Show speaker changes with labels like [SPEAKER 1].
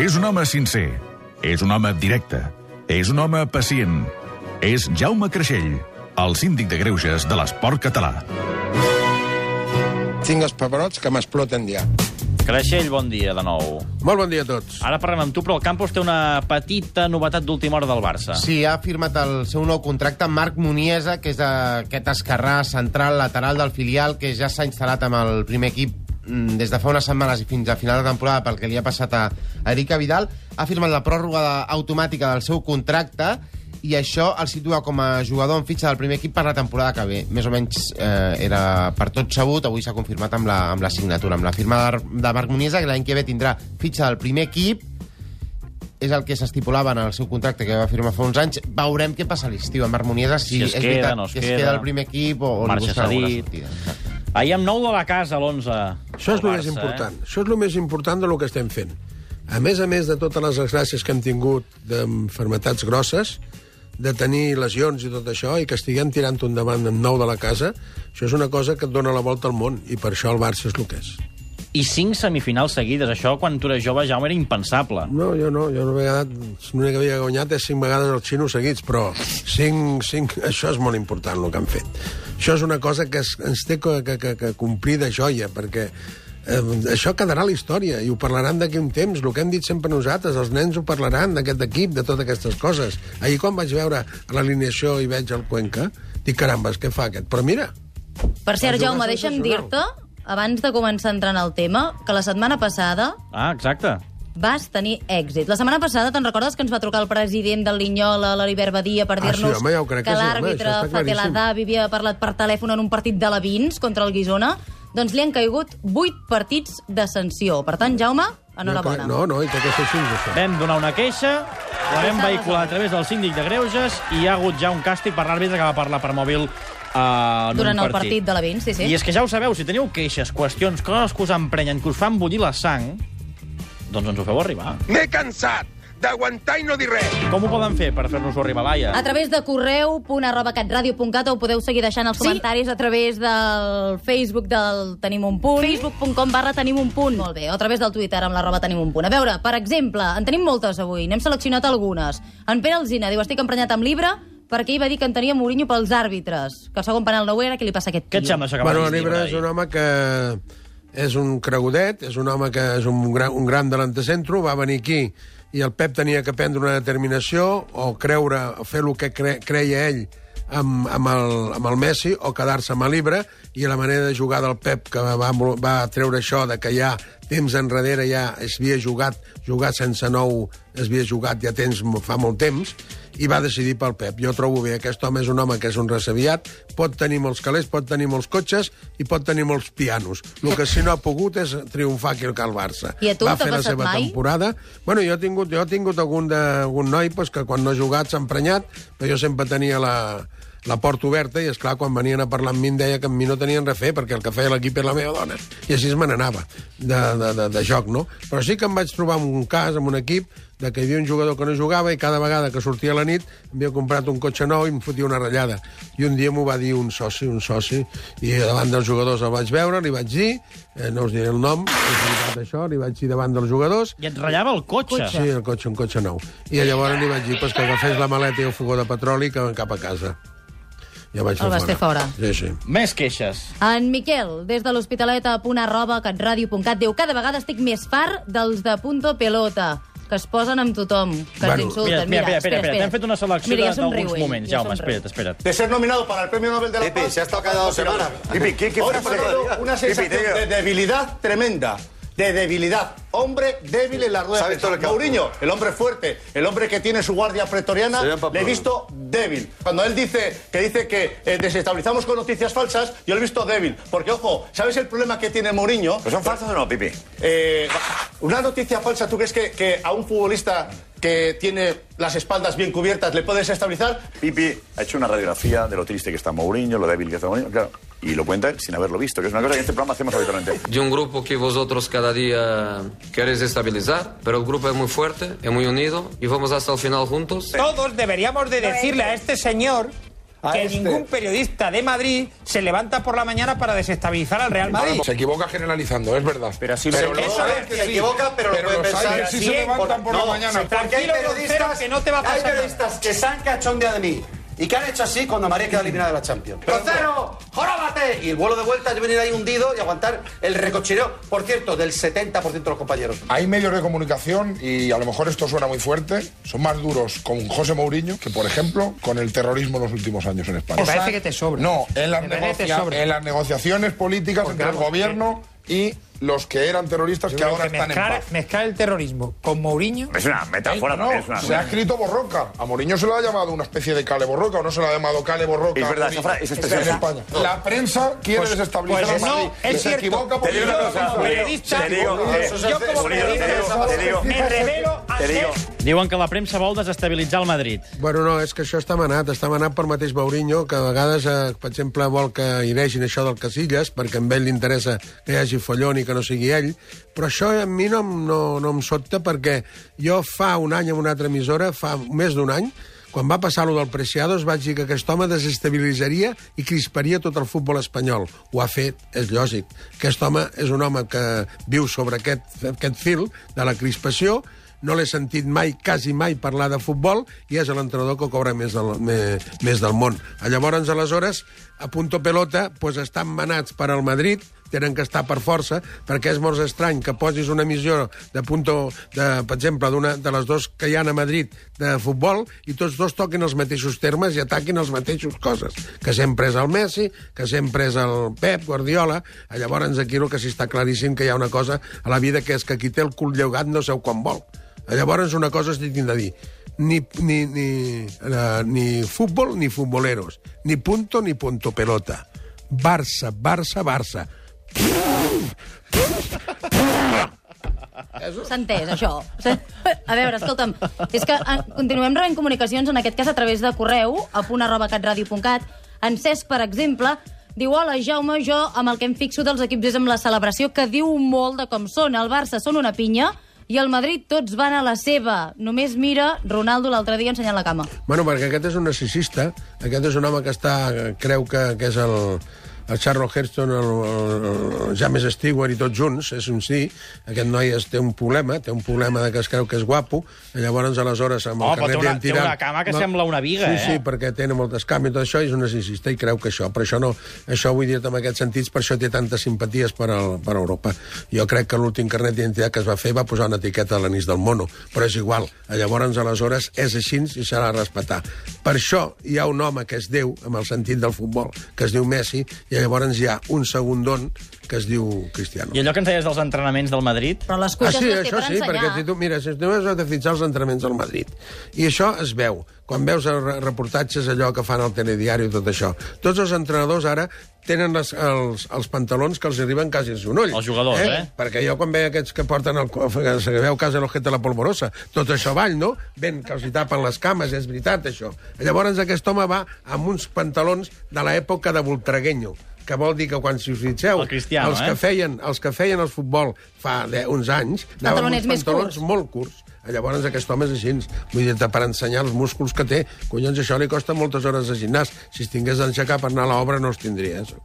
[SPEAKER 1] És un home sincer. És un home directe. És un home pacient. És Jaume Creixell, el síndic de greuges de l'esport català.
[SPEAKER 2] Tinc els paperots que m'exploten ja.
[SPEAKER 3] Creixell, bon dia de nou.
[SPEAKER 2] Molt bon dia a tots.
[SPEAKER 3] Ara parlem amb tu, però el Campos té una petita novetat d'última hora del Barça.
[SPEAKER 4] Sí, ha firmat el seu nou contracte Marc Muniesa, que és aquest esquerrà central lateral del filial, que ja s'ha instal·lat amb el primer equip des de fa unes setmanes i fins a final de temporada pel que li ha passat a Erika Vidal. Ha firmat la pròrroga automàtica del seu contracte i això el situa com a jugador en fitxa del primer equip per la temporada que ve. Més o menys eh, era per tot sabut, avui s'ha confirmat amb la, amb la signatura, amb la firma de, de Marc Muniesa, que l'any que ve tindrà fitxa del primer equip, és el que s'estipulava en el seu contracte que va firmar fa uns anys. Veurem què passa a l'estiu amb Marc Muniesa, si,
[SPEAKER 3] Si es
[SPEAKER 4] és
[SPEAKER 3] queda,
[SPEAKER 4] veritat
[SPEAKER 3] no es
[SPEAKER 4] que es
[SPEAKER 3] queda.
[SPEAKER 4] queda al primer equip o, o li busca alguna sortida.
[SPEAKER 3] Ahir amb nou de la casa, l'11.
[SPEAKER 2] Això és el més important. Això és el més important del que estem fent. A més a més de totes les desgràcies que hem tingut d'enfermetats grosses, de tenir lesions i tot això, i que estiguem tirant un davant en nou de la casa, això és una cosa que et dona la volta al món, i per això el Barça és el que és.
[SPEAKER 3] I cinc semifinals seguides. Això, quan tu eres jove, Jaume, era impensable.
[SPEAKER 2] No, jo no, jo una vegada, l'única que havia guanyat és cinc vegades els xinos seguits, però cinc, cinc, això és molt important, el que han fet. Això és una cosa que es, ens té que, que, que, que complir de joia, perquè eh, això quedarà a la història i ho parlaran d'aquí un temps, el que hem dit sempre nosaltres, els nens ho parlaran d'aquest equip, de totes aquestes coses. Ahir quan vaig veure l'alineació i veig el Cuenca, dic, carambes, què fa aquest? Però mira,
[SPEAKER 5] Per cert,
[SPEAKER 2] jugar
[SPEAKER 5] Jaume, deixa'm dir-te, abans de començar a entrar en el tema, que la setmana passada
[SPEAKER 3] Ah, exacte.
[SPEAKER 5] Vas tenir èxit. La setmana passada, te'n recordes que ens va trucar el president del Linyola, l'Alibert Badia, per
[SPEAKER 2] Ah, sí,
[SPEAKER 5] dir-nos
[SPEAKER 2] home, ja que sí, home,
[SPEAKER 5] l'àrbitre
[SPEAKER 2] això està
[SPEAKER 5] Fatela. Davi havia parlat per telèfon en un partit de la Vins contra el Guisona? Doncs li han caigut 8 partits de sanció. Per tant, Jaume, enhorabona.
[SPEAKER 2] no, no, i que ser així, això.
[SPEAKER 3] Vam donar una queixa, la vam vehicular a través del síndic de Greuges i hi ha hagut ja un càstig per l'àrbitre que va parlar per mòbil uh,
[SPEAKER 5] Durant
[SPEAKER 3] un
[SPEAKER 5] el partit de la Vins, sí, sí.
[SPEAKER 3] I és que ja ho sabeu, si teniu queixes, qüestions, coses que us emprenyen, que us fan bullir la sang, doncs ens ho feu arribar.
[SPEAKER 6] M'he cansat d'aguantar i no dir res.
[SPEAKER 3] Com ho poden fer per fer-nos-ho arribar, Laia?
[SPEAKER 5] A través de correu.catradio.cat ho podeu seguir deixant els
[SPEAKER 7] Sí.
[SPEAKER 5] comentaris a través del Facebook del Tenim un punt. Facebook.com barra Tenim un punt. Molt bé, o a través del Twitter amb l'arroba Tenim un punt. A veure, per exemple, en tenim moltes avui, n'hem seleccionat algunes. En Pere Alzina diu, estic emprenyat amb llibre perquè ell va dir que entenia Mourinho pels àrbitres. Que el segon penal no ho era, què li passa a aquest
[SPEAKER 3] Què
[SPEAKER 5] tio?
[SPEAKER 3] et sembla això que va
[SPEAKER 2] Bueno,
[SPEAKER 3] dir
[SPEAKER 2] el
[SPEAKER 3] el
[SPEAKER 2] Llibre
[SPEAKER 3] llibre
[SPEAKER 2] és un home que és un cregudet, és un home que és un gran, un gran delanter centro, va venir aquí i el Pep tenia que prendre una determinació o creure, o fer el que cre, creia ell amb, amb, el, amb el Messi o quedar-se amb el Llibre i la manera de jugar del Pep que va, va treure això de que ja temps enrere ja es havia jugat, jugat sense nou, es havia jugat ja temps fa molt temps, i va decidir pel Pep. Jo trobo bé, aquest home és un home que és un resaviat, pot tenir molts calés, pot tenir molts cotxes i pot tenir molts pianos. El que si no ha pogut és triomfar aquí al Barça.
[SPEAKER 5] I a tu
[SPEAKER 2] va fer la seva
[SPEAKER 5] mai?
[SPEAKER 2] temporada. Bueno, jo he tingut, jo he tingut algun, de, algun noi pues, que quan no ha jugat s'ha emprenyat, però jo sempre tenia la, la porta oberta i, és clar quan venien a parlar amb mi em deia que amb mi no tenien res a fer perquè el que feia l'equip era la meva dona. I així me n'anava de, de, de, de joc, no? Però sí que em vaig trobar en un cas, amb un equip, de que hi havia un jugador que no jugava i cada vegada que sortia a la nit havia comprat un cotxe nou i em fotia una ratllada. I un dia m'ho va dir un soci, un soci, i davant dels jugadors el vaig veure, li vaig dir, eh, no us diré el nom, això, li vaig dir davant dels jugadors,
[SPEAKER 3] I et ratllava el cotxe.
[SPEAKER 2] Sí, el cotxe, un cotxe nou. I llavors li vaig dir pues, que agafés la maleta i el fogó de petroli i que van cap a casa. Ja vaig
[SPEAKER 5] El vas fer fora.
[SPEAKER 2] Sí, sí.
[SPEAKER 3] Més queixes.
[SPEAKER 5] En Miquel, des de l'Hospitalet a punt arroba catradio.cat, diu cada vegada estic més fart dels de punto pelota que es posen amb tothom, que
[SPEAKER 2] Bueno,
[SPEAKER 5] ens insulten.
[SPEAKER 3] Mira, mira, espera, espera, t'hem fet una selecció
[SPEAKER 5] Mira, ja
[SPEAKER 3] d'alguns moments.
[SPEAKER 5] ja
[SPEAKER 3] Jaume, espera't, espera't.
[SPEAKER 8] de ser nominado para el Premio Nobel de la
[SPEAKER 9] Pipi,
[SPEAKER 8] Paz.
[SPEAKER 9] se ha estado callado dos semanas. Pipi, ¿qué, qué
[SPEAKER 8] Ahora una
[SPEAKER 9] Pipi,
[SPEAKER 8] sensación de debilidad tremenda. De debilidad. Hombre débil en la rueda de
[SPEAKER 9] ¿Sabes todo
[SPEAKER 8] prensa. Mourinho, el hombre fuerte, el hombre que tiene su guardia pretoriana, le he visto débil. Cuando él dice que dice que eh, desestabilizamos con noticias falsas, yo lo he visto débil. Porque, ojo, ¿sabes el problema que tiene Mourinho?
[SPEAKER 9] ¿Pero son falsas o no, Pipi?
[SPEAKER 8] Eh, una noticia falsa, ¿tú crees que, que a un futbolista que tiene las espaldas bien cubiertas le puede desestabilizar?
[SPEAKER 9] Pipi ha hecho una radiografía de lo triste que está Mourinho, lo débil que está Mourinho, claro. Y lo cuenta él sin haberlo visto, que es una cosa que en este programa hacemos habitualmente.
[SPEAKER 10] de un grupo que vosotros cada día queréis estabilizar, pero el grupo es muy fuerte, es muy unido y vamos hasta el final juntos.
[SPEAKER 11] Todos deberíamos de decirle a este señor
[SPEAKER 7] a
[SPEAKER 11] que
[SPEAKER 7] este.
[SPEAKER 11] ningún periodista de Madrid se levanta por la mañana para desestabilizar al Real Madrid.
[SPEAKER 7] Se equivoca generalizando, es verdad. Pero
[SPEAKER 11] así
[SPEAKER 7] pero
[SPEAKER 11] lo- eso
[SPEAKER 7] hay
[SPEAKER 11] es,
[SPEAKER 7] que
[SPEAKER 11] se
[SPEAKER 7] sí.
[SPEAKER 8] equivoca, pero lo puede
[SPEAKER 7] los hay
[SPEAKER 8] pensar.
[SPEAKER 7] que sí se levantan por
[SPEAKER 8] no,
[SPEAKER 7] la mañana.
[SPEAKER 8] Porque hay
[SPEAKER 11] Tranquilo,
[SPEAKER 8] periodistas,
[SPEAKER 11] que no te va a
[SPEAKER 8] hay
[SPEAKER 11] pasar nada.
[SPEAKER 8] periodistas que se han cachondeado de mí y que han hecho así cuando María queda eliminada de la Champions. ¡Rocero! ¡Joróbate! Y el vuelo de vuelta es venir ahí hundido y aguantar el recochineo, por cierto, del 70% de los compañeros.
[SPEAKER 7] Hay medios de comunicación, y a lo mejor esto suena muy fuerte, son más duros con José Mourinho que, por ejemplo, con el terrorismo en los últimos años en España.
[SPEAKER 11] Me parece que te sobra.
[SPEAKER 7] No, en las, negocia- en negociaciones políticas entre el gobierno y los que eran terroristas
[SPEAKER 11] Yo
[SPEAKER 7] que ahora
[SPEAKER 11] que
[SPEAKER 7] están en
[SPEAKER 11] mezclar,
[SPEAKER 7] paz.
[SPEAKER 11] mezclar el terrorismo con Mourinho.
[SPEAKER 9] Es una metáfora
[SPEAKER 7] no,
[SPEAKER 9] también. Es una
[SPEAKER 7] se ha escrito Borroca. A Mourinho se lo ha llamado una especie de Cale Borroca, o no se lo ha llamado Cale Borroca.
[SPEAKER 9] Es verdad,
[SPEAKER 7] a
[SPEAKER 9] esa
[SPEAKER 7] Mourinho.
[SPEAKER 9] fra- esa
[SPEAKER 7] en España. La prensa quiere
[SPEAKER 11] Pues-
[SPEAKER 7] desestabilizar
[SPEAKER 11] pues
[SPEAKER 7] a Madrid.
[SPEAKER 11] no, es
[SPEAKER 7] se
[SPEAKER 11] cierto.
[SPEAKER 7] equivoca
[SPEAKER 9] Te digo una
[SPEAKER 7] yo-
[SPEAKER 9] cosa,
[SPEAKER 11] como
[SPEAKER 9] Uriel,
[SPEAKER 11] periodista,
[SPEAKER 9] te digo,
[SPEAKER 11] yo
[SPEAKER 9] eh,
[SPEAKER 11] como periodista
[SPEAKER 9] digo, te digo,
[SPEAKER 11] me revelo
[SPEAKER 9] te digo.
[SPEAKER 3] Diuen que la premsa vol desestabilitzar el Madrid.
[SPEAKER 2] Bueno, no, és que això està manat, està manat per mateix Mourinho, que a vegades, eh, per exemple, vol que ireixin això del Casillas, perquè a ell li interessa que hi hagi follon i que no sigui ell, però això a mi no, no, no em sobta perquè jo fa un any en una altra emissora, fa més d'un any, quan va passar lo del Preciados, vaig dir que aquest home desestabilitzaria i crisparia tot el futbol espanyol. Ho ha fet, és lògic. Aquest home és un home que viu sobre aquest, aquest fil de la crispació, no l'he sentit mai, quasi mai, parlar de futbol i és l'entrenador que cobra més del, més, del món. Llavors, aleshores, a punto pelota, pues, estan manats per al Madrid, tenen que estar per força, perquè és molt estrany que posis una emissió de punto, de, per exemple, d'una de les dos que hi ha a Madrid de futbol i tots dos toquin els mateixos termes i ataquin els mateixos coses. Que sempre és el Messi, que sempre és el Pep Guardiola. Llavors aquí el que sí està claríssim que hi ha una cosa a la vida que és que qui té el cul lleugat no seu quan vol. Llavors una cosa estic tinc de dir ni, ni, ni, uh, ni futbol ni futboleros, ni punto ni punto pelota. Barça, Barça, Barça.
[SPEAKER 5] S'ha entès, això. A veure, escolta'm, és que eh, continuem rebent comunicacions, en aquest cas a través de correu, a punt arroba catradio.cat. En Cesc, per exemple, diu, hola, Jaume, jo amb el que em fixo dels equips és amb la celebració, que diu molt de com són. El Barça són una pinya i el Madrid tots van a la seva. Només mira Ronaldo l'altre dia ensenyant la cama.
[SPEAKER 2] Bueno, perquè aquest és un narcisista, aquest és un home que està, creu que, que és el, el Charles Heston, el, el, el James Stewart i tots junts, és un sí, aquest noi es, té un problema, té un problema de que es creu que és guapo, i llavors aleshores amb el
[SPEAKER 3] Oh,
[SPEAKER 2] carnet
[SPEAKER 3] té una-
[SPEAKER 2] d'identitat...
[SPEAKER 3] té una cama que sembla una viga,
[SPEAKER 2] sí,
[SPEAKER 3] eh?
[SPEAKER 2] Sí, perquè té moltes cames i tot això, i és un narcisista i creu que això, però això no, això vull dir en aquests sentits, per això té tantes simpaties per, al, per Europa. Jo crec que l'últim carnet d'identitat que es va fer va posar una etiqueta a l'anís del mono, però és igual. Llavors, aleshores, és així i s'ha de respectar. Per això hi ha un home que és Déu, amb el sentit del futbol, que es diu Messi, i llavors hi ha un segundon que es diu Cristiano.
[SPEAKER 3] I allò que ens deies dels entrenaments del Madrid?
[SPEAKER 5] Però les
[SPEAKER 2] Ah,
[SPEAKER 5] cuites
[SPEAKER 2] sí,
[SPEAKER 5] les té
[SPEAKER 2] això
[SPEAKER 5] per
[SPEAKER 2] sí,
[SPEAKER 5] ensenyar.
[SPEAKER 2] perquè si tu, mira, si tu has de fixar els entrenaments del Madrid, i això es veu, quan veus els re- reportatges allò que fan al telediari i tot això, tots els entrenadors ara tenen les, els, els pantalons que els arriben quasi als genolls.
[SPEAKER 3] Els jugadors, eh?
[SPEAKER 2] Perquè jo quan veia aquests que porten el, que se veu quasi l'ojeta la polvorosa, tot això avall, no? Ben que els hi tapen les cames, és veritat, això. Llavors aquest home va amb uns pantalons de l'època de Voltregueño, que vol dir que quan si us fixeu,
[SPEAKER 3] El Cristiano,
[SPEAKER 2] els
[SPEAKER 3] eh?
[SPEAKER 2] que feien, els que feien el futbol fa de, uns anys, anaven uns
[SPEAKER 5] més
[SPEAKER 2] pantalons
[SPEAKER 5] curts.
[SPEAKER 2] molt curts. Llavors aquest home és així, vull dir per ensenyar els músculs que té. Collons, això li costa moltes hores de gimnàs. Si es tingués d'aixecar per anar a l'obra no els tindria. Això.